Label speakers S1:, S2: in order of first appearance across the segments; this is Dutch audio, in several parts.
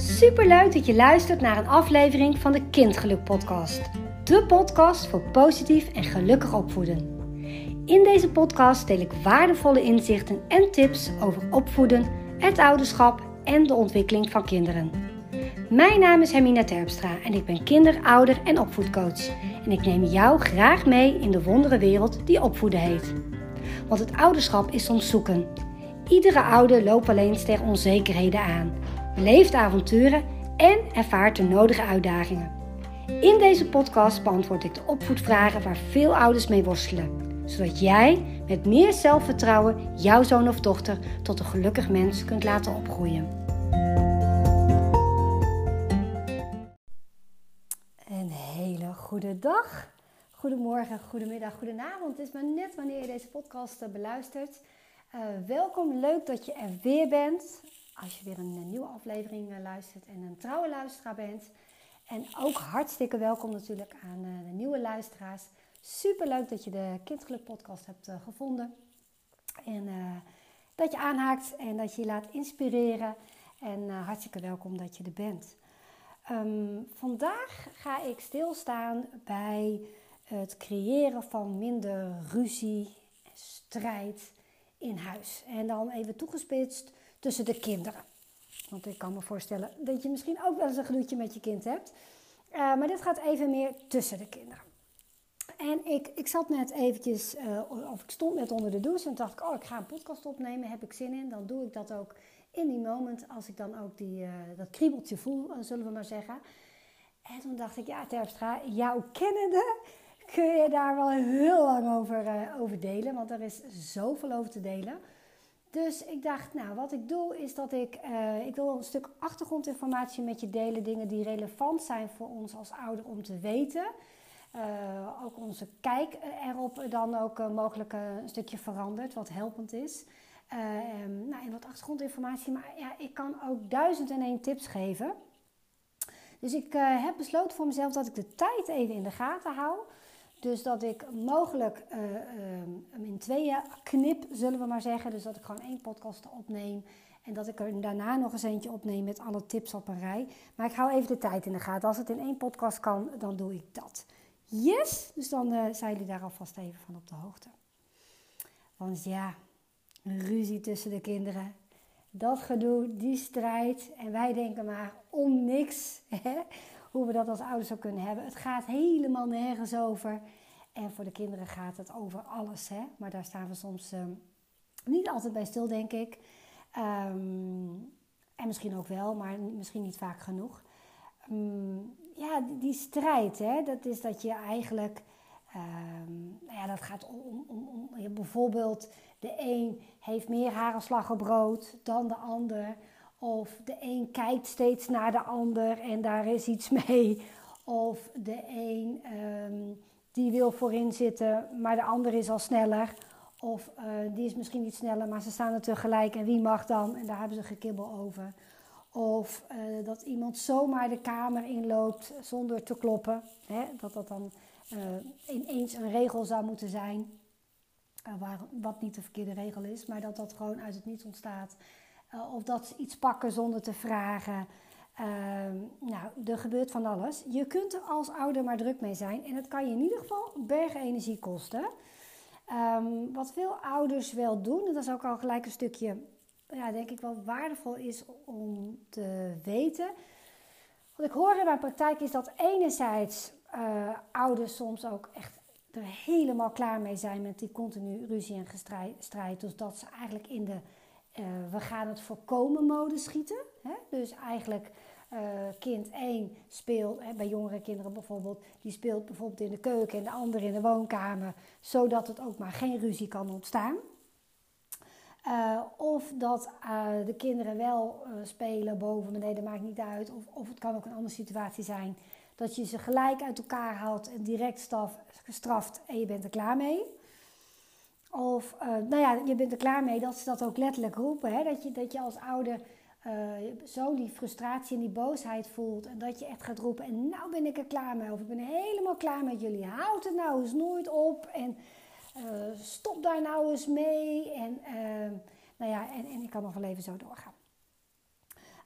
S1: Superleuk dat je luistert naar een aflevering van de Kindgeluk Podcast. De podcast voor positief en gelukkig opvoeden. In deze podcast deel ik waardevolle inzichten en tips over opvoeden, het ouderschap en de ontwikkeling van kinderen. Mijn naam is Hermina Terpstra en ik ben kinder-, ouder- en opvoedcoach. En ik neem jou graag mee in de wonderenwereld die opvoeden heet. Want het ouderschap is soms zoeken. Iedere ouder loopt alleen tegen onzekerheden aan, beleeft avonturen en ervaart de nodige uitdagingen. In deze podcast beantwoord ik de opvoedvragen waar veel ouders mee worstelen, zodat jij met meer zelfvertrouwen jouw zoon of dochter tot een gelukkig mens kunt laten opgroeien. Een hele goede dag, goedemorgen, goedemiddag, goedenavond. Het is maar net wanneer je deze podcast eh, beluistert. Uh, welkom, leuk dat je er weer bent. Als je weer een, een nieuwe aflevering uh, luistert en een trouwe luisteraar bent. En ook hartstikke welkom natuurlijk aan uh, de nieuwe luisteraars. Super leuk dat je de Kindgeluk podcast hebt gevonden. En dat je aanhaakt en dat je je laat inspireren. En hartstikke welkom dat je er bent. Um, vandaag ga ik stilstaan bij het creëren van minder ruzie, strijd in huis. En dan even toegespitst tussen de kinderen. Want ik kan me voorstellen dat je misschien ook wel eens een gedoetje met je kind hebt. Uh, maar dit gaat even meer tussen de kinderen. En ik, ik zat net eventjes, uh, of ik stond net onder de douche en dacht ik, oh ik ga een podcast opnemen, heb ik zin in. Dan doe ik dat ook in die moment als ik dan ook die, uh, dat kriebeltje voel, zullen we maar zeggen. En toen dacht ik, ja Terpstra, jouw kennende kun je daar wel heel lang over, over delen. Want er is zoveel over te delen. Dus ik dacht, nou, wat ik doe is dat ik, uh, ik wil een stuk achtergrondinformatie met je delen. Dingen die relevant zijn voor ons als ouder om te weten. Uh, ook onze kijk erop dan ook uh, mogelijk een stukje veranderd, wat helpend is. Nou, en wat achtergrondinformatie, maar ja, ik kan ook duizend en één tips geven. Dus ik heb besloten voor mezelf dat ik de tijd even in de gaten hou. Dus dat ik mogelijk uh, hem in tweeën knip, zullen we maar zeggen. Dus dat ik gewoon één podcast opneem. En dat ik er daarna nog eens eentje opneem met alle tips op een rij. Maar ik hou even de tijd in de gaten. Als het in één podcast kan, dan doe ik dat. Yes! Dus dan uh, zijn jullie daar alvast even van op de hoogte. Want ja, ruzie tussen de kinderen. Dat gedoe, die strijd. En wij denken maar om niks. Hè? Hoe we dat als ouders ook kunnen hebben. Het gaat helemaal nergens over. En voor de kinderen gaat het over alles. Hè? Maar daar staan we soms um, niet altijd bij stil, denk ik. Um, en misschien ook wel, maar misschien niet vaak genoeg. Um, ja, die, strijd, hè? dat is dat je eigenlijk. ja, dat gaat om, om, om bijvoorbeeld de een heeft meer hagelslag op brood dan de ander. Of de een kijkt steeds naar de ander en daar is iets mee. Of de een um, die wil voorin zitten, maar de ander is al sneller. Of uh, die is misschien niet sneller, maar ze staan er tegelijk en wie mag dan? En daar hebben ze gekibbel over. Of uh, dat iemand zomaar de kamer inloopt zonder te kloppen. Hè? Dat dat dan uh, ineens een regel zou moeten zijn. Waar, wat niet de verkeerde regel is, maar dat dat gewoon uit het niets ontstaat. Uh, of dat ze iets pakken zonder te vragen. Uh, nou, er gebeurt van alles. Je kunt er als ouder maar druk mee zijn. En het kan je in ieder geval bergen energie kosten. Um, wat veel ouders wel doen, en dat is ook al gelijk een stukje, ja, denk ik wel waardevol is om te weten. Wat ik hoor in mijn praktijk is dat enerzijds uh, ouders soms ook echt er helemaal klaar mee zijn met die continu ruzie en strijd. Dus dat ze eigenlijk in de uh, we gaan het voorkomen mode schieten. Hè? Dus eigenlijk uh, kind 1 speelt, hè, bij jongere kinderen bijvoorbeeld, die speelt bijvoorbeeld in de keuken en de ander in de woonkamer, zodat het ook maar geen ruzie kan ontstaan. Uh, of dat de kinderen wel spelen boven, beneden, maakt niet uit. Of, of het kan ook een andere situatie zijn. Dat je ze gelijk uit elkaar haalt en direct staf, gestraft en je bent er klaar mee. Of, uh, nou ja, je bent er klaar mee dat ze dat ook letterlijk roepen. Hè? Dat, je, dat je als ouder uh, zo die frustratie en die boosheid voelt. En dat je echt gaat roepen, en nou ben ik er klaar mee. Of ik ben helemaal klaar met jullie. Houd het nou eens nooit op. En uh, stop daar nou eens mee. En, nou ja, en, en ik kan nog wel even zo doorgaan.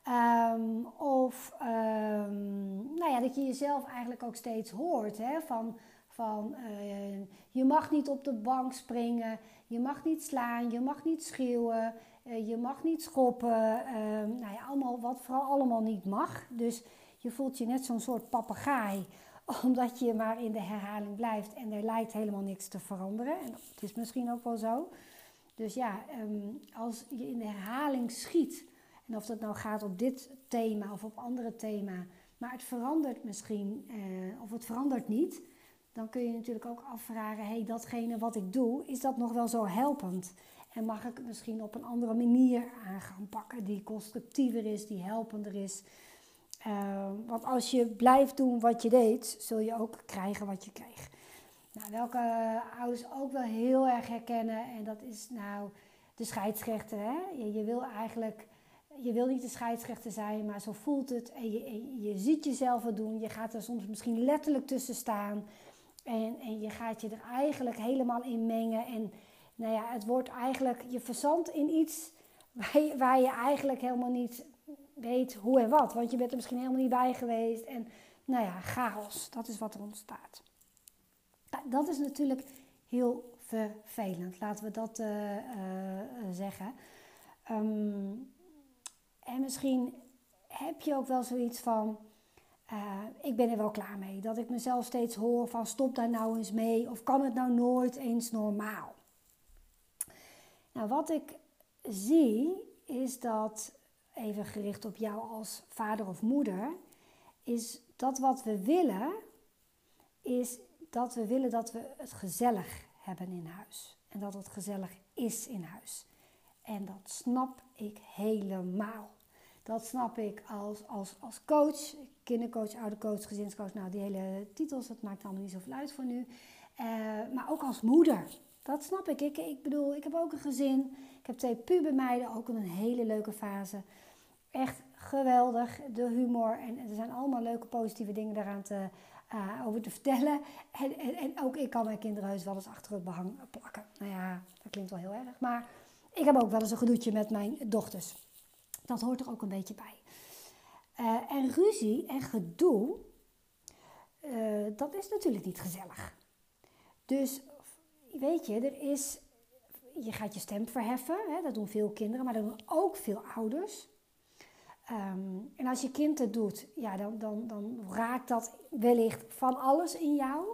S1: Ehm, of ehm, nou ja, dat je jezelf eigenlijk ook steeds hoort. Hè? Van, van uh, je mag niet op de bank springen, je mag niet slaan, je mag niet schreeuwen, uh, je mag niet schoppen. Ehm, nou ja, allemaal, wat vooral allemaal niet mag. Dus je voelt je net zo'n soort papegaai omdat je maar in de herhaling blijft en er lijkt helemaal niks te veranderen. En dat is misschien ook wel zo. Dus ja, um, als je in de herhaling schiet, en of dat nou gaat op dit thema of op andere thema, maar het verandert misschien, of het verandert niet, dan kun je natuurlijk ook afvragen: hey, datgene wat ik doe, is dat nog wel zo helpend? En mag ik het misschien op een andere manier aan gaan pakken, die constructiever is, die helpender is? Uh, want als je blijft doen wat je deed, zul je ook krijgen wat je kreeg. Nou, welke ouders ook wel heel erg herkennen, en dat is nou de scheidsrechter. Hè? Je, je, wil eigenlijk, je wil niet de scheidsrechter zijn, maar zo voelt het. En je, je ziet jezelf het doen. Je gaat er soms misschien letterlijk tussen staan. En, en je gaat je er eigenlijk helemaal in mengen. En nou ja, het wordt eigenlijk, je verzandt in iets waar je, waar je eigenlijk helemaal niet weet hoe en wat. Want je bent er misschien helemaal niet bij geweest. En nou ja, chaos, dat is wat er ontstaat. Dat is natuurlijk heel vervelend, laten we dat uh, uh, zeggen. Um, en misschien heb je ook wel zoiets van, uh, ik ben er wel klaar mee. Dat ik mezelf steeds hoor van stop daar nou eens mee of kan het nou nooit eens normaal. Nou, wat ik zie is dat, even gericht op jou als vader of moeder, is dat wat we willen, is dat we willen dat we het gezellig hebben in huis. En dat het gezellig is in huis. En dat snap ik helemaal. Dat snap ik als, als, als coach, kindercoach, oudercoach, gezinscoach. Nou, die hele titels, dat maakt allemaal niet zoveel uit voor nu. Uh, maar ook als moeder. Dat snap ik. ik. Ik bedoel, ik heb ook een gezin. Ik heb twee pubermeiden, ook een hele leuke fase. Echt geweldig, de humor. En er zijn allemaal leuke positieve dingen daaraan te, uh, over te vertellen. En, en, en, ook ik kan mijn kinderen heus wel eens achter het behang plakken. Nou ja, dat klinkt wel heel erg. Maar ik heb ook wel eens een gedoetje met mijn dochters. Dat hoort er ook een beetje bij. Uh, en ruzie en gedoe, uh, dat is natuurlijk niet gezellig. Dus weet je, er is, je gaat je stem verheffen. Hè, dat doen veel kinderen, maar dat doen ook veel ouders. Um, en als je kind het doet, ja, dan, dan, dan raakt dat wellicht van alles in jou.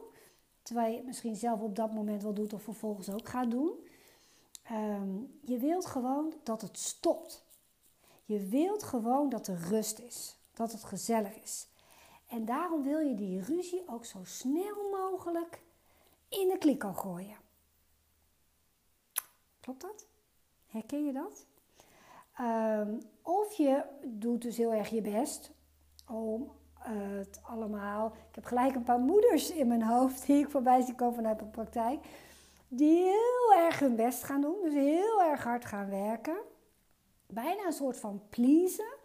S1: Terwijl je het misschien zelf op dat moment wel doet of vervolgens ook gaat doen. Um, je wilt gewoon dat het stopt. Je wilt gewoon dat er rust is. Dat het gezellig is. En daarom wil je die ruzie ook zo snel mogelijk in de kliko gooien. Klopt dat? Herken je dat? Um, of je doet dus heel erg je best om het allemaal. Ik heb gelijk een paar moeders in mijn hoofd die ik voorbij zie komen vanuit mijn praktijk. Die heel erg hun best gaan doen, dus heel erg hard gaan werken. Bijna een soort van pleasen.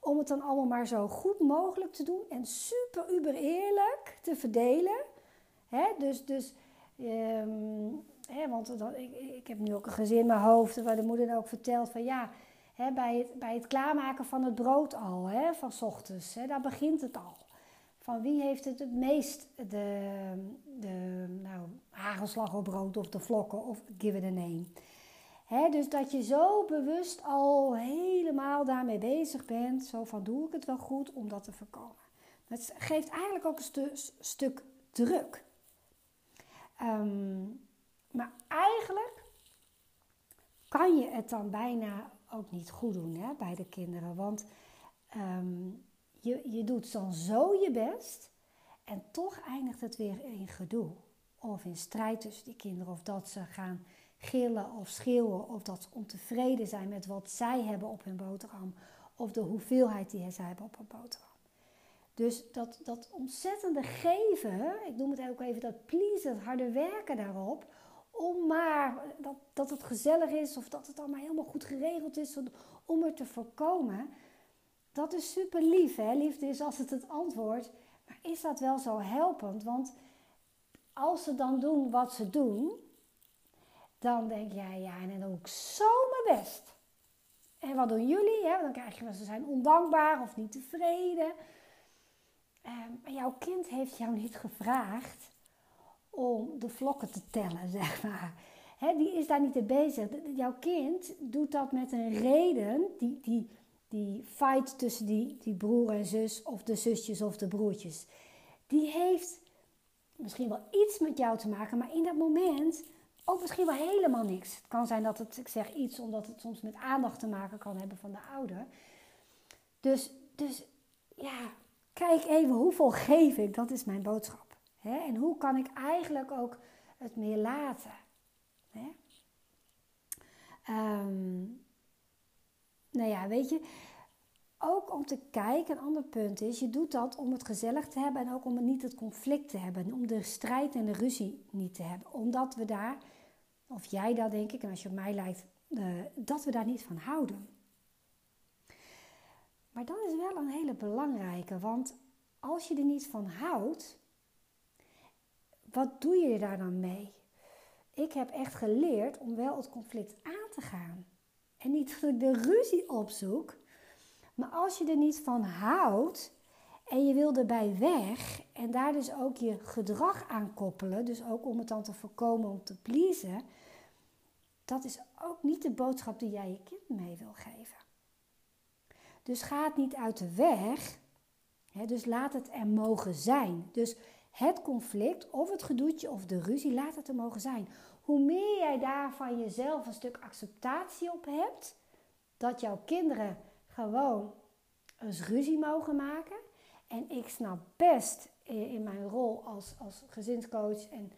S1: Om het dan allemaal maar zo goed mogelijk te doen en super uber eerlijk te verdelen. Dus, dus hè, want dat, ik, ik heb nu ook een gezin in mijn hoofd waar de moeder dan ook vertelt van ja, bij, het, bij het klaarmaken van het brood al, hè, van ochtends, daar begint het al. Van wie heeft het het meest de, de nou, hagelslag op brood of de vlokken of give it a name. Dus dat je zo bewust al helemaal daarmee bezig bent, zo van doe ik het wel goed om dat te voorkomen. Het geeft eigenlijk ook een stu stuk druk. Um, maar eigenlijk kan je het dan bijna ook niet goed doen hè, bij de kinderen. Want um, je, je doet dan zo je best en toch eindigt het weer in gedoe. Of in strijd tussen die kinderen. Of dat ze gaan gillen of schreeuwen. Of dat ze ontevreden zijn met wat zij hebben op hun boterham. Of de hoeveelheid die zij hebben op hun boterham. Dus dat, dat ontzettende geven, ik noem het ook even dat please, het harde werken daarop om maar dat, dat het gezellig is of dat het allemaal helemaal goed geregeld is om het te voorkomen. Dat is super lief, hè? Liefde is als het het antwoord. Maar is dat wel zo helpend? Want als ze dan doen wat ze doen, dan denk jij, ja, en dan doe ik zo mijn best. En wat doen jullie? Hè? Dan krijg je wel, ze zijn ondankbaar of niet tevreden. Ehm, maar jouw kind heeft jou niet gevraagd om de vlokken te tellen, zeg maar. die is daar niet mee bezig. Jouw kind doet dat met een reden, die, die, die fight tussen die, die broer en zus, of de zusjes of de broertjes. Die heeft misschien wel iets met jou te maken, maar in dat moment ook misschien wel helemaal niks. Het kan zijn dat het, ik zeg iets omdat het soms met aandacht te maken kan hebben van de ouder. Dus, dus ja, kijk even hoeveel geef ik, dat is mijn boodschap. Hè? En hoe kan ik eigenlijk ook het meer laten? Hè? Ehm, nou ja, weet je, ook om te kijken, een ander punt is, je doet dat om het gezellig te hebben en ook om niet het conflict te hebben, om de strijd en de ruzie niet te hebben. Omdat we daar, of jij dat denk ik, en als je op mij lijkt, uh, dat we daar niet van houden. Maar dat is wel een hele belangrijke, want als je er niet van houdt, wat doe je daar dan mee? Ik heb echt geleerd om wel het conflict aan te gaan. En niet dat ik de ruzie opzoek, maar als je er niet van houdt en je wil erbij weg en daar dus ook je gedrag aan koppelen, dus ook om het dan te voorkomen om te pleasen, dat is ook niet de boodschap die jij je kind mee wil geven. Dus ga het niet uit de weg, hè, dus laat het er mogen zijn. Dus het conflict of het gedoetje of de ruzie, laat het er mogen zijn. Hoe meer jij daar van jezelf een stuk acceptatie op hebt, dat jouw kinderen gewoon eens ruzie mogen maken. En ik snap best in mijn rol als, als gezinscoach en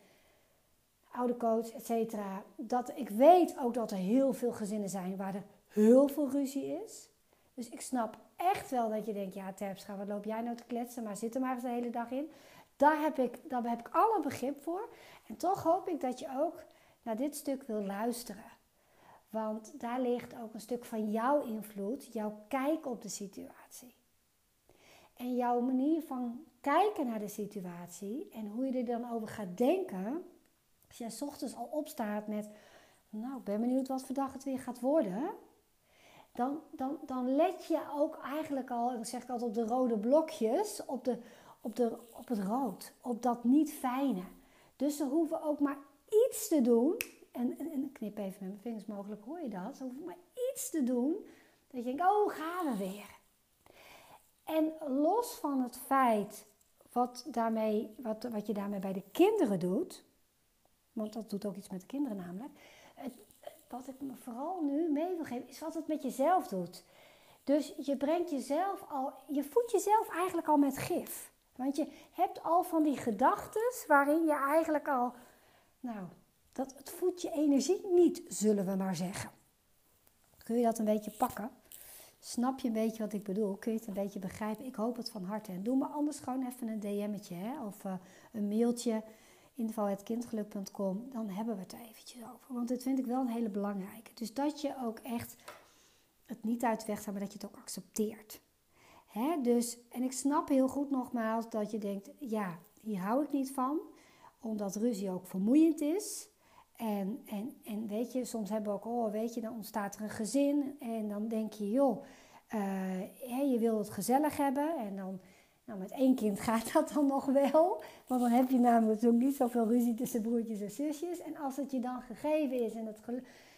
S1: oude coach, et cetera, dat ik weet ook dat er heel veel gezinnen zijn waar er heel veel ruzie is. Dus ik snap echt wel dat je denkt, ja Terpstra, wat loop jij nou te kletsen, maar zit er maar eens de hele dag in. Daar heb ik, daar heb ik alle begrip voor. En toch hoop ik dat je ook naar dit stuk wil luisteren. Want daar ligt ook een stuk van jouw invloed, jouw kijk op de situatie. En jouw manier van kijken naar de situatie en hoe je er dan over gaat denken. Als jij ochtends al opstaat met, nou, ik ben benieuwd wat voor dag het weer gaat worden. Dan, dan, dan let je ook eigenlijk al, dan zeg ik altijd op de rode blokjes, op, de, op, de, op het rood, op dat niet fijne. Dus ze hoeven ook maar iets te doen en, en, knip even met mijn vingers mogelijk, hoor je dat? Zo hoef ik maar iets te doen. Dat je denkt, oh, gaan we weer. En los van het feit wat, daarmee, wat, wat je daarmee bij de kinderen doet, want dat doet ook iets met de kinderen namelijk. Wat ik me vooral nu mee wil geven, is wat het met jezelf doet. Dus je brengt jezelf al, je voedt jezelf eigenlijk al met gif. Want je hebt al van die gedachten waarin je eigenlijk al, nou, dat het voedt je energie niet, zullen we maar zeggen. Kun je dat een beetje pakken? Snap je een beetje wat ik bedoel? Kun je het een beetje begrijpen? Ik hoop het van harte. En doe me anders gewoon even een DM'tje hè? of uh, een mailtje info.kindgeluk.com. Dan hebben we het er eventjes over. Want dit vind ik wel een hele belangrijke. Dus dat je ook echt het niet uit maar dat je het ook accepteert. Hè? Dus, en ik snap heel goed nogmaals dat je denkt, ja, hier hou ik niet van. Omdat ruzie ook vermoeiend is. En, en, en weet je, soms hebben we ook, oh weet je, dan ontstaat er een gezin en dan denk je, joh, uh, je wil het gezellig hebben en dan, nou met één kind gaat dat dan nog wel, want dan heb je namelijk ook niet zoveel ruzie tussen broertjes en zusjes. En als het je dan gegeven is en het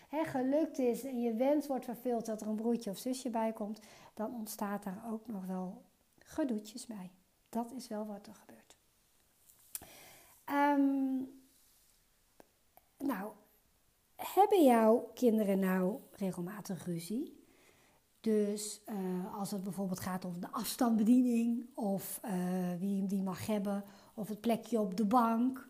S1: gelukt is en je wens wordt vervuld dat er een broertje of zusje bij komt, dan ontstaat daar ook nog wel gedoetjes bij. Dat is wel wat er gebeurt. Um, nou, hebben jouw kinderen nou regelmatig ruzie? Dus uh, als het bijvoorbeeld gaat over de afstandsbediening, of uh, wie die mag hebben, of het plekje op de bank.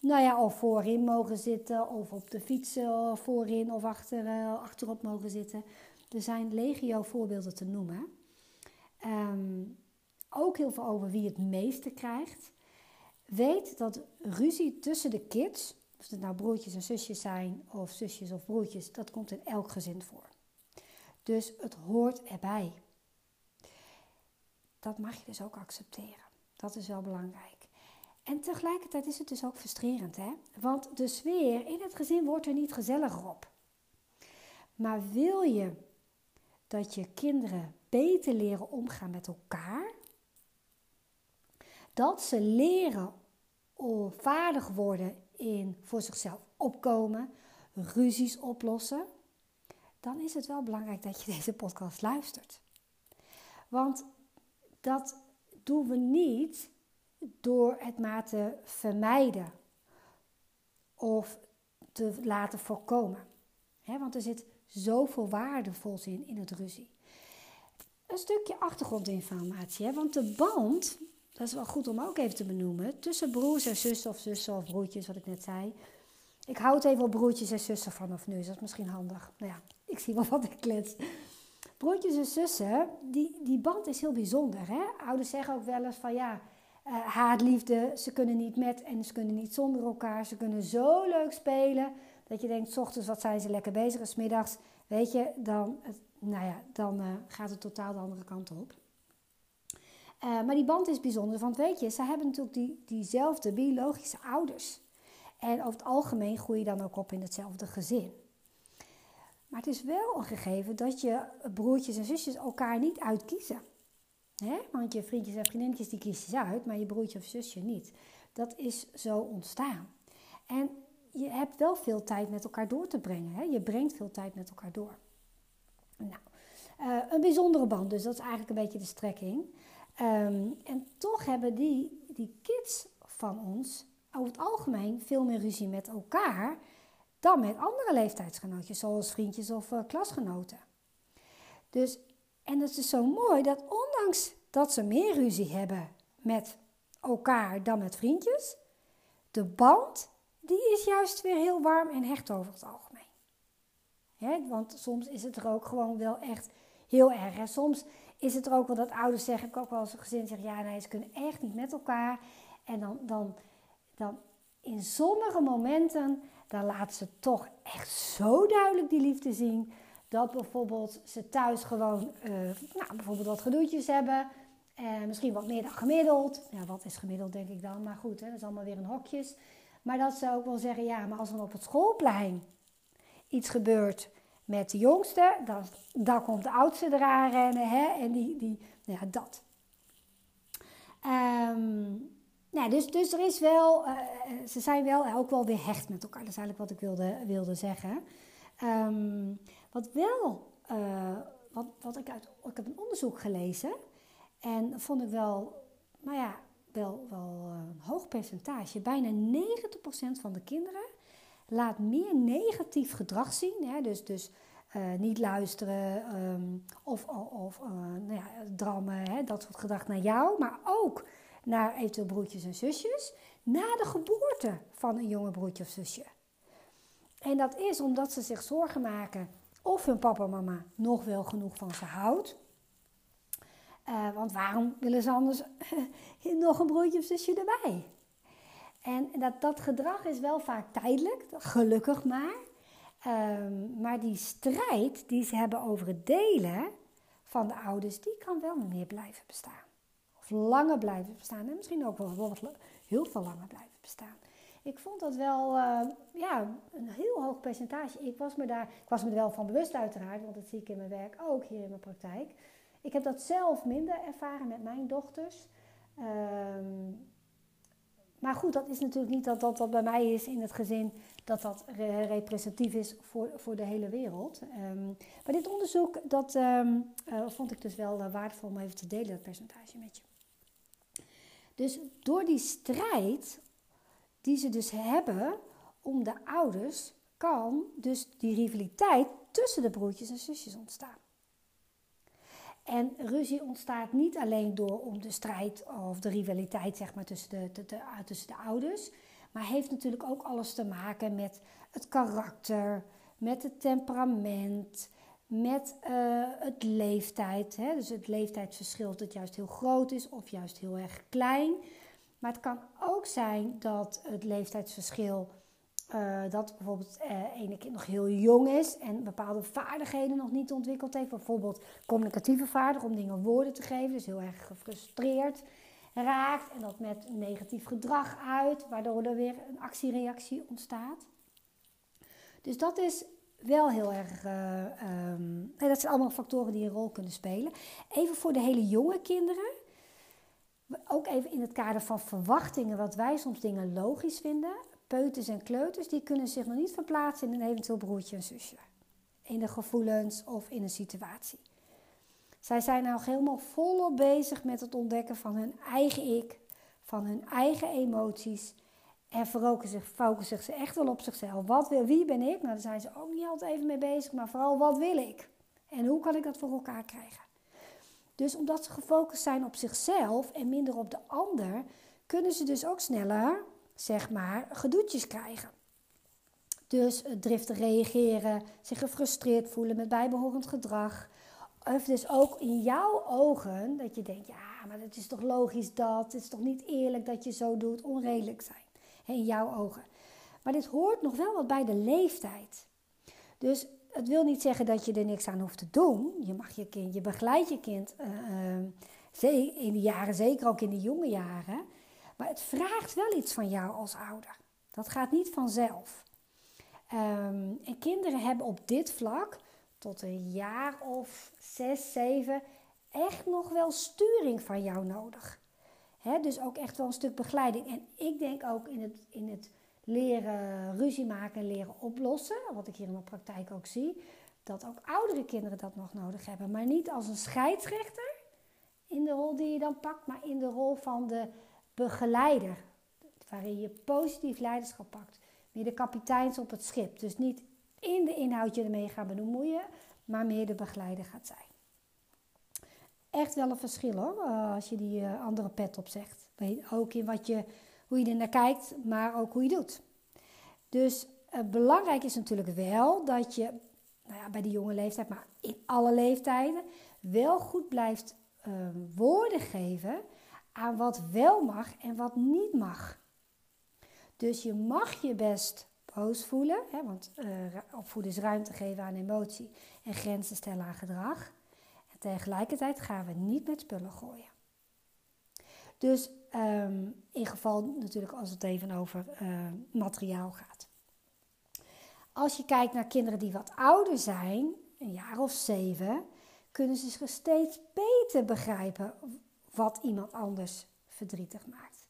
S1: Nou ja, of voorin mogen zitten, of op de fiets voorin of achter, achterop mogen zitten. Er zijn legio voorbeelden te noemen. Um, ook heel veel over wie het meeste krijgt. Weet dat ruzie tussen de kids of het nou broertjes en zusjes zijn, of zusjes of broertjes, dat komt in elk gezin voor. Dus het hoort erbij. Dat mag je dus ook accepteren. Dat is wel belangrijk. En tegelijkertijd is het dus ook frustrerend, hè? Want de sfeer in het gezin wordt er niet gezelliger op. Maar wil je dat je kinderen beter leren omgaan met elkaar. Dat ze leren vaardig worden in voor zichzelf opkomen, ruzies oplossen. Dan is het wel belangrijk dat je deze podcast luistert. Want dat doen we niet door het maar te vermijden of te laten voorkomen. want er zit zoveel waardevols in, in het ruzie. Een stukje achtergrondinformatie, want de band, dat is wel goed om ook even te benoemen, tussen broers en zussen of zussen of broertjes, wat ik net zei. Ik houd even op broertjes en zussen vanaf nu, dat is misschien handig. Nou ja, ik zie wel wat ik klets. Broertjes en zussen, die, die band is heel bijzonder. Hè? Ouders zeggen ook wel eens van ja, uh, haatliefde, ze kunnen niet met en ze kunnen niet zonder elkaar. Ze kunnen zo leuk spelen dat je denkt, s ochtends wat zijn ze lekker bezig en s middags, weet je, dan, nou ja, dan uh, gaat het totaal de andere kant op. Uh, maar die band is bijzonder, want weet je, ze hebben natuurlijk die, diezelfde biologische ouders. En over het algemeen groei je dan ook op in hetzelfde gezin. Maar het is wel een gegeven dat je broertjes en zusjes elkaar niet uitkiezen. Hè? Want je vriendjes en vriendinnetjes die kiezen ze uit, maar je broertje of zusje niet. Dat is zo ontstaan. En je hebt wel veel tijd met elkaar door te brengen. Hè? Je brengt veel tijd met elkaar door. Nou, uh, een bijzondere band, dus dat is eigenlijk een beetje de strekking. Um, en toch hebben die, die kids van ons over het algemeen veel meer ruzie met elkaar dan met andere leeftijdsgenootjes, zoals vriendjes of uh, klasgenoten. Dus, en het is zo mooi dat ondanks dat ze meer ruzie hebben met elkaar dan met vriendjes, de band die is juist weer heel warm en hecht over het algemeen. want soms is het er ook gewoon wel echt heel erg. En soms is het er ook wel dat ouders zeggen, ik ook wel als een gezin zeggen, ja nee, ze kunnen echt niet met elkaar. En dan, dan, dan in sommige momenten, dan laten ze toch echt zo duidelijk die liefde zien. Dat bijvoorbeeld ze thuis gewoon, uh, nou, bijvoorbeeld wat gedoetjes hebben. En misschien wat meer dan gemiddeld. Ja, wat is gemiddeld denk ik dan? Maar goed, hè, dat is allemaal weer een hokjes. Maar dat ze ook wel zeggen, ja, maar als er op het schoolplein iets gebeurt met de jongste, dan, dan komt de oudste eraan rennen. Hè? En die, die, nou ja, dat. Um, nou, dus, dus er is wel, uh, ze zijn wel ook wel weer hecht met elkaar. Dat is eigenlijk wat ik wilde, wilde zeggen. Um, wat wel, wat, wat ik uit, ik heb een onderzoek gelezen. En vond ik wel, nou ja, wel, wel een hoog percentage. Bijna 90% van de kinderen laat meer negatief gedrag zien. Hè? Dus, dus uh, niet luisteren um, of, of uh, nou ja, drammen, hè? dat soort gedrag naar jou. Maar ook naar eventueel broertjes en zusjes. Na de geboorte van een jonge broertje of zusje. En dat is omdat ze zich zorgen maken of hun papa en mama nog wel genoeg van ze houdt. Uh, want waarom willen ze anders nog een broertje of zusje erbij? En dat, dat gedrag is wel vaak tijdelijk, gelukkig maar. Um, maar die strijd die ze hebben over het delen van de ouders, die kan wel meer blijven bestaan. Of langer blijven bestaan. En misschien ook wel, heel veel langer blijven bestaan. Ik vond dat wel uh, ja, een heel hoog percentage. Ik was, me daar, ik was me wel van bewust uiteraard, want dat zie ik in mijn werk ook hier in mijn praktijk. Ik heb dat zelf minder ervaren met mijn dochters. Um, maar goed, dat is natuurlijk niet dat dat, dat bij mij is in het gezin, dat dat representatief is voor, voor de hele wereld. Um, maar dit onderzoek, dat um, uh, vond ik dus wel uh, waardevol om even te delen, dat percentage met je. Dus door die strijd die ze dus hebben om de ouders, kan dus die rivaliteit tussen de broertjes en zusjes ontstaan. En ruzie ontstaat niet alleen door om de strijd of de rivaliteit zeg maar, tussen, de, de, tussen de ouders, maar heeft natuurlijk ook alles te maken met het karakter, met het temperament, met uh, het leeftijd. Hè? Dus het leeftijdsverschil dat juist heel groot is of juist heel erg klein. Maar het kan ook zijn dat het leeftijdsverschil uh, dat bijvoorbeeld uh, ene kind nog heel jong is en bepaalde vaardigheden nog niet ontwikkeld heeft. Bijvoorbeeld communicatieve vaardigheden, om dingen woorden te geven. Dus heel erg gefrustreerd raakt en dat met negatief gedrag uit, waardoor er weer een actiereactie ontstaat. Dus dat is wel heel erg. Uh, um, dat zijn allemaal factoren die een rol kunnen spelen. Even voor de hele jonge kinderen. Ook even in het kader van verwachtingen, wat wij soms dingen logisch vinden. Peuters en kleuters, die kunnen zich nog niet verplaatsen in een eventueel broertje en zusje. In de gevoelens of in een situatie. Zij zijn nou helemaal volop bezig met het ontdekken van hun eigen ik, van hun eigen emoties. En zich, focussen zich echt wel op zichzelf. Wat wil, wie ben ik? Nou, daar zijn ze ook niet altijd even mee bezig, maar vooral wat wil ik? En hoe kan ik dat voor elkaar krijgen? Dus omdat ze gefocust zijn op zichzelf en minder op de ander, kunnen ze dus ook sneller, zeg maar, gedoetjes krijgen. Dus driftig reageren, zich gefrustreerd voelen met bijbehorend gedrag. Of dus ook in jouw ogen dat je denkt, ja, maar het is toch logisch dat, het is toch niet eerlijk dat je zo doet, onredelijk zijn. In jouw ogen. Maar dit hoort nog wel wat bij de leeftijd. Dus het wil niet zeggen dat je er niks aan hoeft te doen. Je mag je kind, je begeleidt je kind uh, in de jaren, zeker ook in de jonge jaren. Maar het vraagt wel iets van jou als ouder. Dat gaat niet vanzelf. Um, en kinderen hebben op dit vlak tot een jaar of zes, zeven echt nog wel sturing van jou nodig. dus ook echt wel een stuk begeleiding. En ik denk ook in het, in het leren ruzie maken en leren oplossen, wat ik hier in mijn praktijk ook zie, dat ook oudere kinderen dat nog nodig hebben. Maar niet als een scheidsrechter in de rol die je dan pakt, maar in de rol van de begeleider. Waarin je positief leiderschap pakt. Meer de kapiteins op het schip. Dus niet in de inhoud je ermee gaan bemoeien, maar meer de begeleider gaat zijn. Echt wel een verschil hoor, eh, als je die eh, andere pet opzegt. Ook in wat je, hoe je er naar kijkt, maar ook hoe je doet. Dus uh, belangrijk is natuurlijk wel dat je nou ja, bij die jonge leeftijd, maar in alle leeftijden, wel goed blijft ehm, woorden geven aan wat wel mag en wat niet mag. Dus je mag je best boos voelen, hè, want uh, opvoeden is ruimte geven aan emotie en grenzen stellen aan gedrag. En tegelijkertijd gaan we niet met spullen gooien. Dus um, in geval natuurlijk als het even over uh, materiaal gaat. Als je kijkt naar kinderen die wat ouder zijn, een jaar of zeven, kunnen ze zich steeds beter begrijpen wat iemand anders verdrietig maakt.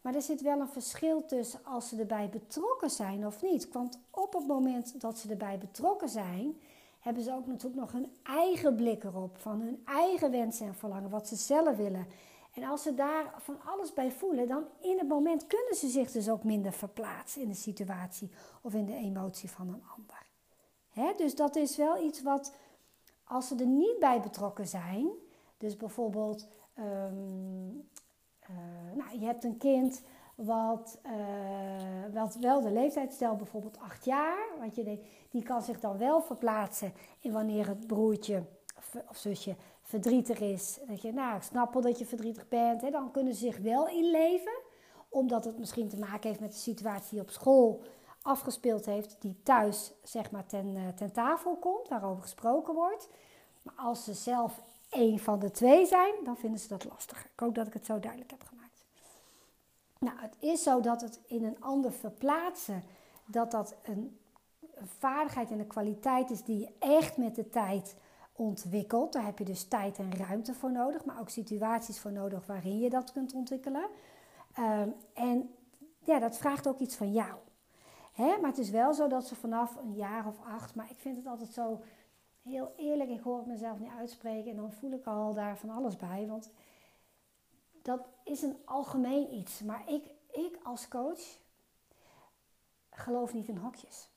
S1: Maar er zit wel een verschil tussen als ze erbij betrokken zijn of niet. Want op het moment dat ze erbij betrokken zijn, hebben ze ook natuurlijk nog hun eigen blik erop. Van hun eigen wensen en verlangen, wat ze zelf willen. En als ze daar van alles bij voelen, dan in het moment kunnen ze zich dus ook minder verplaatsen in de situatie of in de emotie van een ander. dus dat is wel iets wat, als ze er niet bij betrokken zijn, dus bijvoorbeeld ehm, eh, nou, je hebt een kind wat, uh, wat wel de leeftijd stelt, bijvoorbeeld acht jaar. Want je denkt, die kan zich dan wel verplaatsen in wanneer het broertje of zusje verdrietig is. Dat je, nou, ik snap wel dat je verdrietig bent. Hè, dan kunnen ze zich wel inleven. Omdat het misschien te maken heeft met de situatie op school afgespeeld heeft. Die thuis, zeg maar, ten, uh, ten tafel komt, waarover gesproken wordt. Maar als ze zelf één van de twee zijn, dan vinden ze dat lastiger. Ik hoop dat ik het zo duidelijk heb gemaakt. Nou, het is zo dat het in een ander verplaatsen, dat dat een, vaardigheid en een kwaliteit is die je echt met de tijd ontwikkelt. Daar heb je dus tijd en ruimte voor nodig, maar ook situaties voor nodig waarin je dat kunt ontwikkelen. Ehm, en ja, dat vraagt ook iets van jou. Hè? Maar het is wel zo dat ze vanaf een jaar of acht, maar ik vind het altijd zo heel eerlijk, ik hoor het mezelf niet uitspreken en dan voel ik al daar van alles bij. Want dat is een algemeen iets. Maar ik, ik als coach geloof niet in hokjes.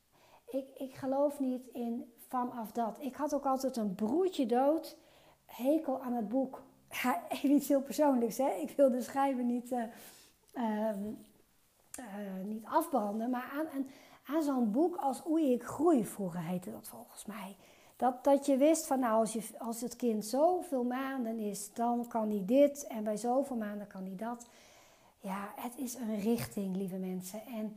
S1: Ik, ik geloof niet in vanaf dat. Ik had ook altijd een broertje dood, hekel aan het boek. Ja, even iets heel persoonlijks. Hè? Ik wil de schrijven niet, uh, uh, uh, niet afbranden. Maar aan, aan, aan zo'n boek als Oei ik groei, vroeger heette dat volgens mij. Dat, dat je wist van nou, als, je, als het kind zoveel maanden is, dan kan hij dit. En bij zoveel maanden kan hij dat. Ja, het is een richting, lieve mensen. En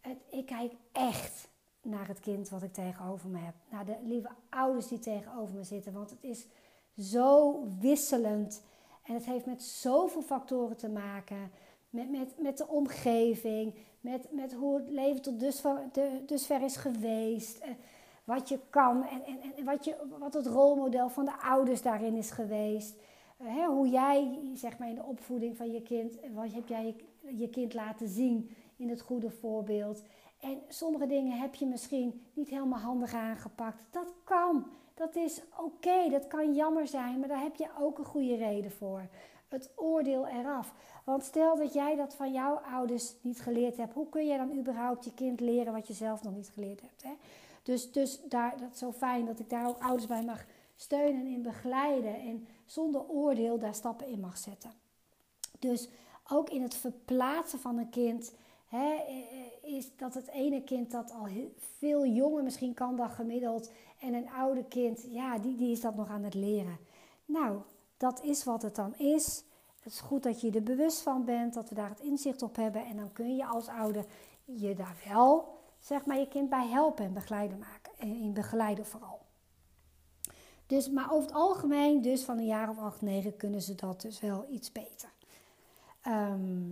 S1: het, ik kijk echt naar het kind wat ik tegenover me heb. Naar de lieve ouders die tegenover me zitten. Want het is zo wisselend. En het heeft met zoveel factoren te maken. Met, met, met de omgeving. Met, met hoe het leven tot dusver, dusver is geweest. Eh, wat je kan en, en, en wat, je, wat het rolmodel van de ouders daarin is geweest. Uh, hoe jij zeg maar, in de opvoeding van je kind, wat heb jij je, je kind laten zien in het goede voorbeeld. En sommige dingen heb je misschien niet helemaal handig aangepakt. Dat kan. Dat is oké. Dat kan jammer zijn, maar daar heb je ook een goede reden voor. Het oordeel eraf. Want stel dat jij dat van jouw ouders niet geleerd hebt, hoe kun je dan überhaupt je kind leren wat je zelf nog niet geleerd hebt? Hè? Dus, dus daar, dat is zo fijn dat ik daar ook ouders bij mag steunen en in begeleiden. En zonder oordeel daar stappen in mag zetten. Dus ook in het verplaatsen van een kind hè, is dat het ene kind dat al veel jonger misschien kan dan gemiddeld. En een oude kind, ja, die, die is dat nog aan het leren. Nou, dat is wat het dan is. Het is goed dat je er bewust van bent, dat we daar het inzicht op hebben. En dan kun je als ouder je daar wel, zeg maar, je kind bij helpen en begeleiden maken. En in begeleiden vooral. Dus, maar over het algemeen, dus van een jaar of acht, negen, kunnen ze dat dus wel iets beter. Ehm,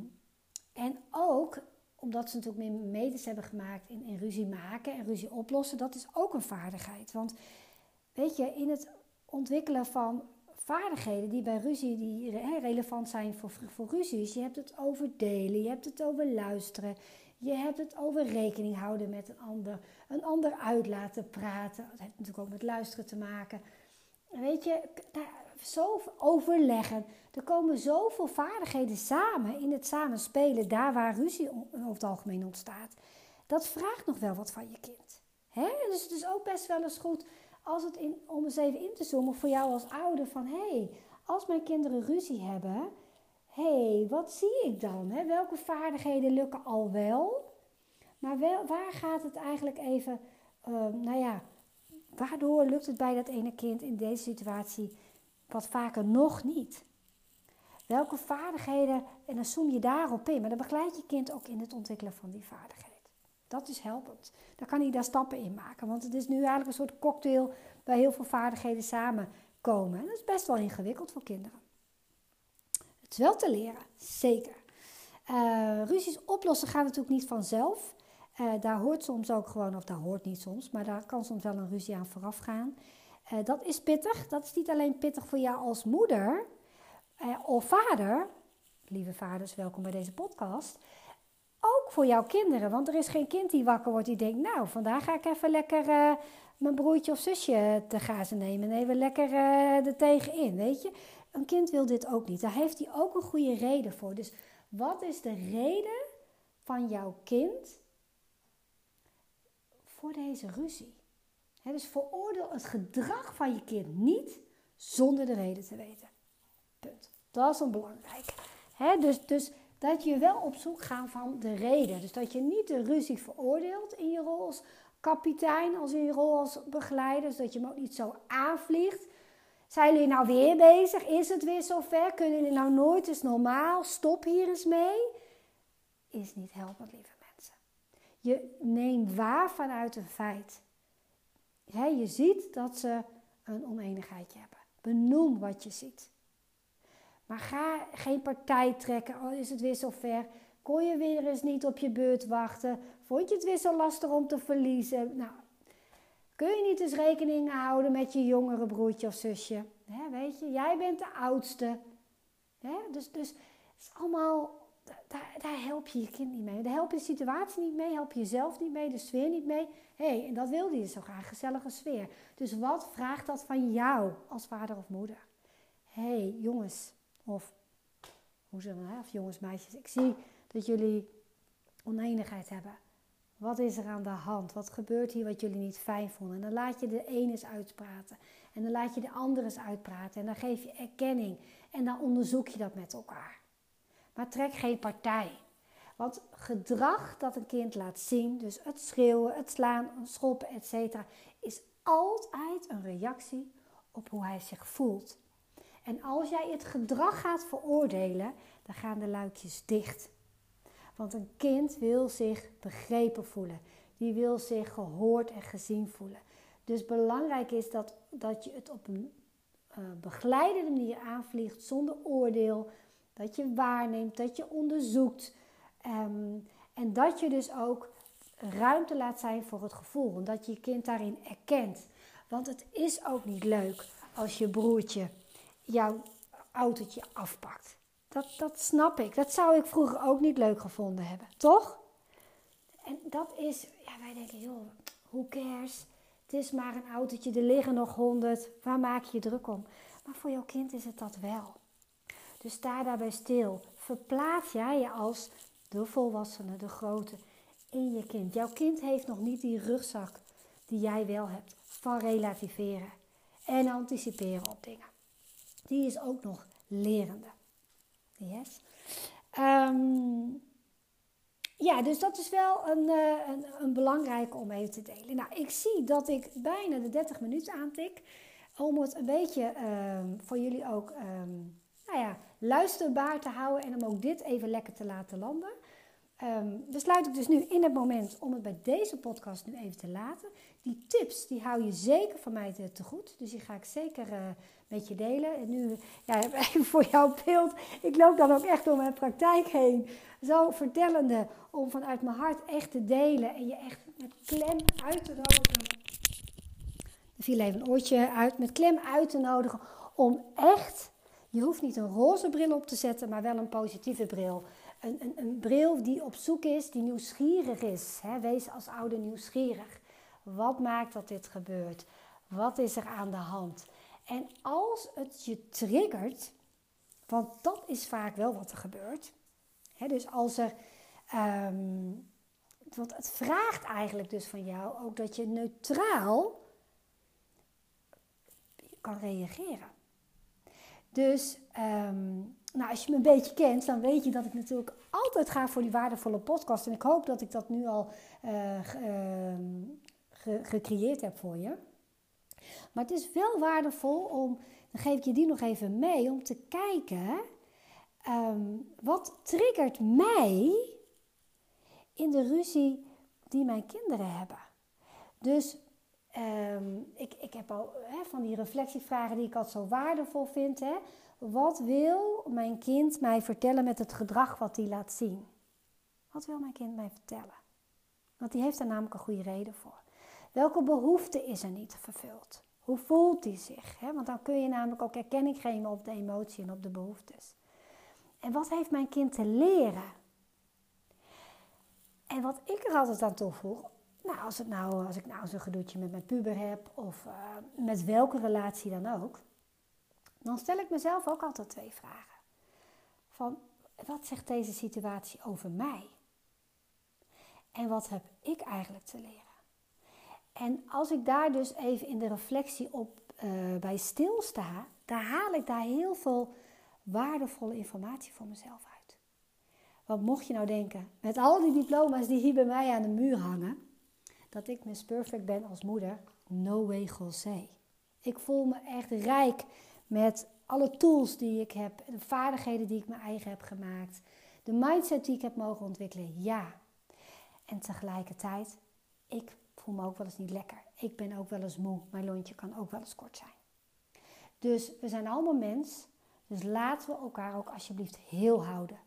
S1: en ook omdat ze natuurlijk meer meters hebben gemaakt in, in ruzie maken en ruzie oplossen, dat is ook een vaardigheid. Want weet je, in het ontwikkelen van vaardigheden die bij ruzie die relevant zijn voor, voor ruzies. Je hebt het over delen, je hebt het over luisteren, je hebt het over rekening houden met een ander, een ander uit laten praten. Dat heeft natuurlijk ook met luisteren te maken. Weet je, zo overleggen. Er komen zoveel vaardigheden samen in het samenspelen, daar waar ruzie over het algemeen ontstaat. Dat vraagt nog wel wat van je kind. Hè? Dus het is ook best wel eens goed als het in, om eens even in te zoomen voor jou als ouder van hé, hey, als mijn kinderen ruzie hebben, hey, wat zie ik dan? Hè? Welke vaardigheden lukken al wel? Maar waar gaat het eigenlijk even, uh, nou ja, waardoor lukt het bij dat ene kind in deze situatie wat vaker nog niet? Welke vaardigheden, en dan zoom je daarop in, maar dan begeleid je kind ook in het ontwikkelen van die vaardigheden. Dat is helpend. Dan kan hij daar stappen in maken. Want het is nu eigenlijk een soort cocktail waar heel veel vaardigheden samenkomen. En dat is best wel ingewikkeld voor kinderen. Wel te leren, zeker. Uh, ruzies oplossen gaat natuurlijk niet vanzelf. Uh, daar hoort soms ook gewoon, of daar hoort niet soms, maar daar kan soms wel een ruzie aan vooraf gaan. Uh, dat is pittig. Dat is niet alleen pittig voor jou als moeder of vader. Lieve vaders, welkom bij deze podcast ook voor jouw kinderen. Want er is geen kind die wakker wordt die denkt, nou, vandaag ga ik even lekker mijn broertje of zusje te gazen nemen. En even lekker er tegenin, weet je. Een kind wil dit ook niet. Daar heeft hij ook een goede reden voor. Dus wat is de reden van jouw kind voor deze ruzie? dus veroordeel het gedrag van je kind niet zonder de reden te weten. Punt. Dat is een belangrijke. dus, dus dat je wel op zoek gaat van de reden. Dus dat je niet de ruzie veroordeelt in je rol als kapitein, als in je rol als begeleider. Dus dat je hem ook niet zo aanvliegt. Zijn jullie nou weer bezig? Is het weer zover? Kunnen jullie nou nooit eens normaal? Stop hier eens mee. Is niet helpend, lieve mensen. Je neemt waar vanuit een feit. je ziet dat ze een oneenigheidje hebben. Benoem wat je ziet. Maar ga geen partij trekken. Oh, is het weer zover? Kon je weer eens niet op je beurt wachten? Vond je het weer zo lastig om te verliezen? Nou, kun je niet eens rekening houden met je jongere broertje of zusje? weet je, jij bent de oudste. dus, dus het is allemaal, daar, daar help je je kind niet mee. Daar help je de situatie niet mee, help je jezelf niet mee, de sfeer niet mee. hey, en dat wilde je zo graag, gezellige sfeer. Dus wat vraagt dat van jou als vader of moeder? hey, jongens, of, hoe ze dan, of jongens, meisjes, ik zie dat jullie oneenigheid hebben. Wat is er aan de hand? Wat gebeurt hier wat jullie niet fijn vonden? En dan laat je de ene eens uitpraten. En dan laat je de andere eens uitpraten. En dan geef je erkenning. En dan onderzoek je dat met elkaar. Maar trek geen partij. Want gedrag dat een kind laat zien, dus het schreeuwen, het slaan, het schoppen, etc., is altijd een reactie op hoe hij zich voelt. En als jij het gedrag gaat veroordelen, dan gaan de luikjes dicht. Want een kind wil zich begrepen voelen. Die wil zich gehoord en gezien voelen. Dus belangrijk is dat, dat je het op een uh, begeleidende manier aanvliegt zonder oordeel. Dat je waarneemt, dat je onderzoekt. Um, en dat je dus ook ruimte laat zijn voor het gevoel. En dat je je kind daarin erkent. Want het is ook niet leuk als je broertje jouw autootje afpakt. Dat, dat snap ik. Dat zou ik vroeger ook niet leuk gevonden hebben, toch? En dat is, ja, wij denken, joh, who cares? Het is maar een autootje, er liggen nog honderd. Waar maak je je druk om? Maar voor jouw kind is het dat wel. Dus sta daarbij stil. Verplaats jij je als de volwassene, de grote, in je kind. Jouw kind heeft nog niet die rugzak die jij wel hebt van relativeren en anticiperen op dingen. Die is ook nog lerende. Yes. Ehm, ja, dus dat is wel een, uh, een, een belangrijke om even te delen. Nou, ik zie dat ik bijna de 30 minuten aantik. Om het een beetje um, voor jullie ook um, nou ja, luisterbaar te houden en om ook dit even lekker te laten landen. Um, besluit ik dus nu in het moment om het bij deze podcast nu even te laten. Die tips, die hou je zeker van mij te, goed. Dus die ga ik zeker uh, met je delen. En nu, ja, even voor jouw beeld. Ik loop dan ook echt door mijn praktijk heen. Zo vertellende om vanuit mijn hart echt te delen. En je echt met klem uit te nodigen. Er viel even een oortje uit. Met klem uit te nodigen om echt... Je hoeft niet een roze bril op te zetten, maar wel een positieve bril. Een, een, een bril die op zoek is, die nieuwsgierig is. Wees als ouder nieuwsgierig. Wat maakt dat dit gebeurt? Wat is er aan de hand? En als het je triggert, want dat is vaak wel wat er gebeurt. Dus als er. Um, want het vraagt eigenlijk dus van jou ook dat je neutraal kan reageren. Dus um, nou, als je me een beetje kent, dan weet je dat ik natuurlijk altijd ga voor die waardevolle podcast. En ik hoop dat ik dat nu al uh, ge, gecreëerd heb voor je. Maar het is wel waardevol om, dan geef ik je die nog even mee, om te kijken um, wat triggert mij in de ruzie die mijn kinderen hebben. Dus um, ik, ik heb al van die reflectievragen die ik altijd zo waardevol vind. Wat wil mijn kind mij vertellen met het gedrag wat hij laat zien? Wat wil mijn kind mij vertellen? Want die heeft daar namelijk een goede reden voor. Welke behoefte is er niet vervuld? Hoe voelt hij zich? Want dan kun je namelijk ook erkenning geven op de emotie en op de behoeftes. En wat heeft mijn kind te leren? En wat ik er altijd aan toevoeg, nou, als, het nou, als ik nou zo'n gedoetje met mijn puber heb, of uh, met welke relatie dan ook, dan stel ik mezelf ook altijd twee vragen. Van wat zegt deze situatie over mij? En wat heb ik eigenlijk te leren? En als ik daar dus even in de reflectie op uh, bij stilsta, dan haal ik daar heel veel waardevolle informatie voor mezelf uit. Want mocht je nou denken, met al die diploma's die hier bij mij aan de muur hangen, dat ik Miss Perfect ben als moeder, no way José. Ik voel me echt rijk met alle tools die ik heb, de vaardigheden die ik mijn eigen heb gemaakt, de mindset die ik heb mogen ontwikkelen, ja. En tegelijkertijd, ik voel me ook wel eens niet lekker. Ik ben ook wel eens moe. Mijn lontje kan ook wel eens kort zijn. Dus we zijn allemaal mens. Dus laten we elkaar ook alsjeblieft heel houden.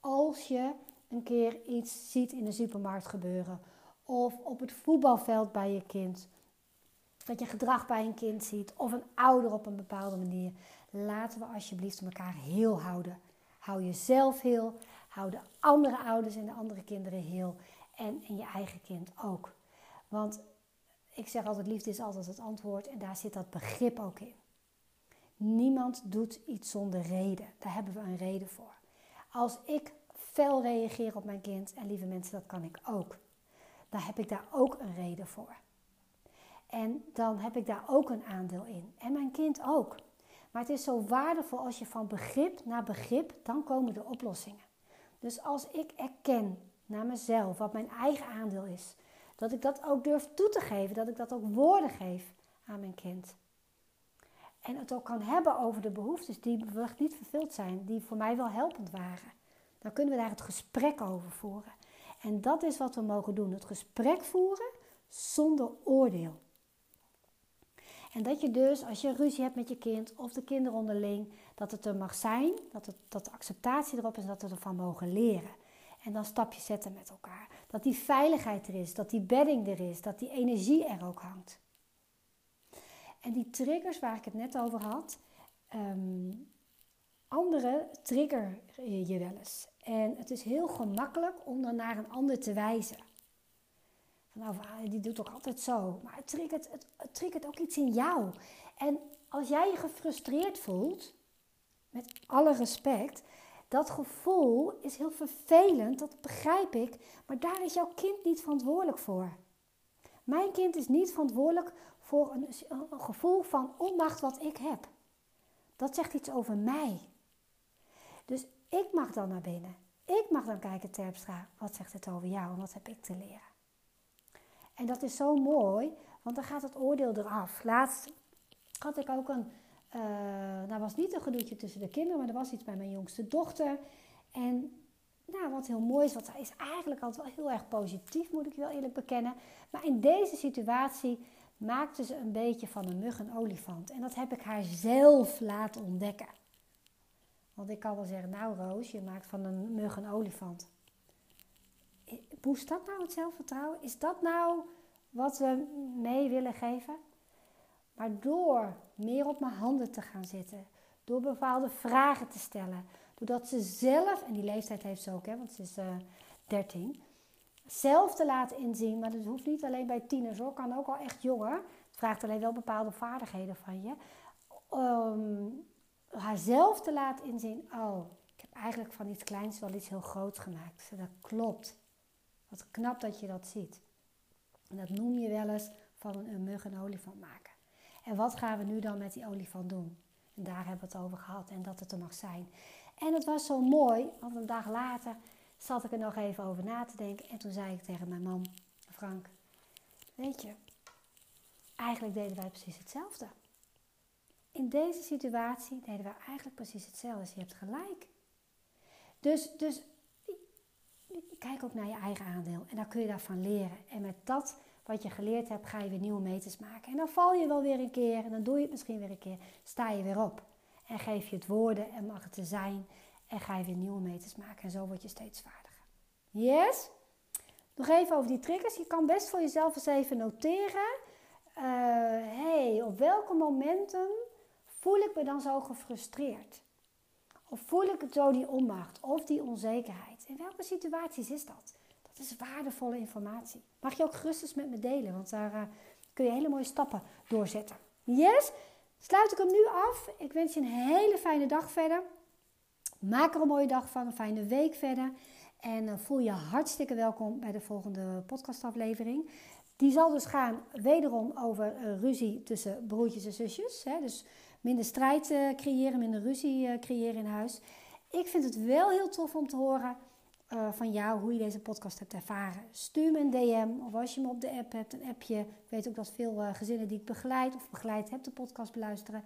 S1: Als je een keer iets ziet in de supermarkt gebeuren, of op het voetbalveld bij je kind, dat je gedrag bij een kind ziet of een ouder op een bepaalde manier. Laten we alsjeblieft elkaar heel houden. Hou jezelf heel, hou de andere ouders en de andere kinderen heel en, en je eigen kind ook. Want ik zeg altijd, liefde is altijd het antwoord en daar zit dat begrip ook in. Niemand doet iets zonder reden. Daar hebben we een reden voor. Als ik fel reageer op mijn kind, en lieve mensen, dat kan ik ook, dan heb ik daar ook een reden voor. En dan heb ik daar ook een aandeel in. En mijn kind ook. Maar het is zo waardevol als je van begrip naar begrip, dan komen de oplossingen. Dus als ik erken naar mezelf wat mijn eigen aandeel is, dat ik dat ook durf toe te geven, dat ik dat ook woorden geef aan mijn kind. En het ook kan hebben over de behoeftes die niet vervuld zijn, die voor mij wel helpend waren. Dan kunnen we daar het gesprek over voeren. En dat is wat we mogen doen: het gesprek voeren zonder oordeel. En dat je dus, als je ruzie hebt met je kind of de kinderen onderling, dat het er mag zijn, dat, het, dat de acceptatie erop is dat we ervan mogen leren. En dan stapjes zetten met elkaar. Dat die veiligheid er is, dat die bedding er is, dat die energie er ook hangt. En die triggers waar ik het net over had, um, anderen trigger je wel eens. En het is heel gemakkelijk om dan naar een ander te wijzen. Van nou, die doet toch altijd zo. Maar het triggert, het, het triggert ook iets in jou. En als jij je gefrustreerd voelt, met alle respect, dat gevoel is heel vervelend, dat begrijp ik, maar daar is jouw kind niet verantwoordelijk voor. Mijn kind is niet verantwoordelijk voor een, gevoel van onmacht wat ik heb. Dat zegt iets over mij. Dus ik mag dan naar binnen. Ik mag dan kijken, Terpstra, wat zegt het over jou en wat heb ik te leren? En dat is zo mooi, want dan gaat het oordeel eraf. Laatst had ik ook een, uh, was niet een gedoetje tussen de kinderen, maar er was iets bij mijn jongste dochter. En nou, wat heel mooi is, want zij is eigenlijk altijd wel heel erg positief, moet ik wel eerlijk bekennen. Maar in deze situatie maakte ze een beetje van een mug een olifant. En dat heb ik haar zelf laten ontdekken. Want ik kan wel zeggen, nou Roos, je maakt van een mug een olifant. Boost dat nou het zelfvertrouwen? Is dat nou wat we mee willen geven? Maar door meer op mijn handen te gaan zitten, door bepaalde vragen te stellen, doordat ze zelf, en die leeftijd heeft ze ook, hè, want ze is uh, eh, 13, zelf te laten inzien, maar dat hoeft niet alleen bij tieners hoor, kan ook al echt jonger. Het vraagt alleen wel bepaalde vaardigheden van je. Um, haar zelf te laten inzien, oh, ik heb eigenlijk van iets kleins wel iets heel groots gemaakt. dat klopt. Wat knap dat je dat ziet. En dat noem je wel eens van een, een mug een olifant maken. En wat gaan we nu dan met die olifant doen? En daar hebben we het over gehad en dat het er mag zijn. En het was zo mooi, want een dag later zat ik er nog even over na te denken. En toen zei ik tegen mijn man, Frank, weet je, eigenlijk deden wij precies hetzelfde. In deze situatie deden wij eigenlijk precies hetzelfde. Dus je hebt gelijk. Dus, dus kijk ook naar je eigen aandeel en dan kun je daarvan leren. En met dat wat je geleerd hebt, ga je weer nieuwe meters maken. En dan val je wel weer een keer en dan doe je het misschien weer een keer. Sta je weer op en geef je het woorden en mag het te zijn. En ga je weer nieuwe meters maken. En zo word je steeds vaardiger. Yes? Nog even over die triggers. Je kan best voor jezelf eens even noteren. Uh, hey, op welke momenten voel ik me dan zo gefrustreerd? Of voel ik zo die onmacht of die onzekerheid? In welke situaties is dat? Dat is waardevolle informatie. Mag je ook gerust met me delen, want daar uh, kun je hele mooie stappen doorzetten. Yes? Sluit ik hem nu af. Ik wens je een hele fijne dag verder. Maak er een mooie dag van, een fijne week verder. En uh, voel je hartstikke welkom bij de volgende podcastaflevering. Die zal dus gaan wederom over uh, ruzie tussen broertjes en zusjes. Dus minder strijd creëren, minder ruzie creëren in huis. Ik vind het wel heel tof om te horen uh, van jou hoe je deze podcast hebt ervaren. Stuur me een DM of als je me op de app hebt, een appje. Ik weet ook dat veel gezinnen die ik begeleid of begeleid heb de podcast beluisteren.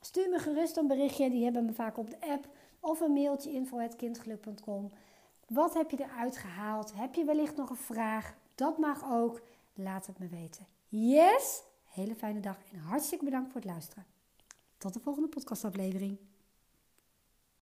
S1: Stuur me gerust een berichtje, die hebben me vaak op de app. Of een mailtje info.kindgeluk.com. Wat heb je eruit gehaald? Heb je wellicht nog een vraag? Dat mag ook. Laat het me weten. Yes! Hele fijne dag en hartstikke bedankt voor het luisteren. Tot de volgende podcastaflevering.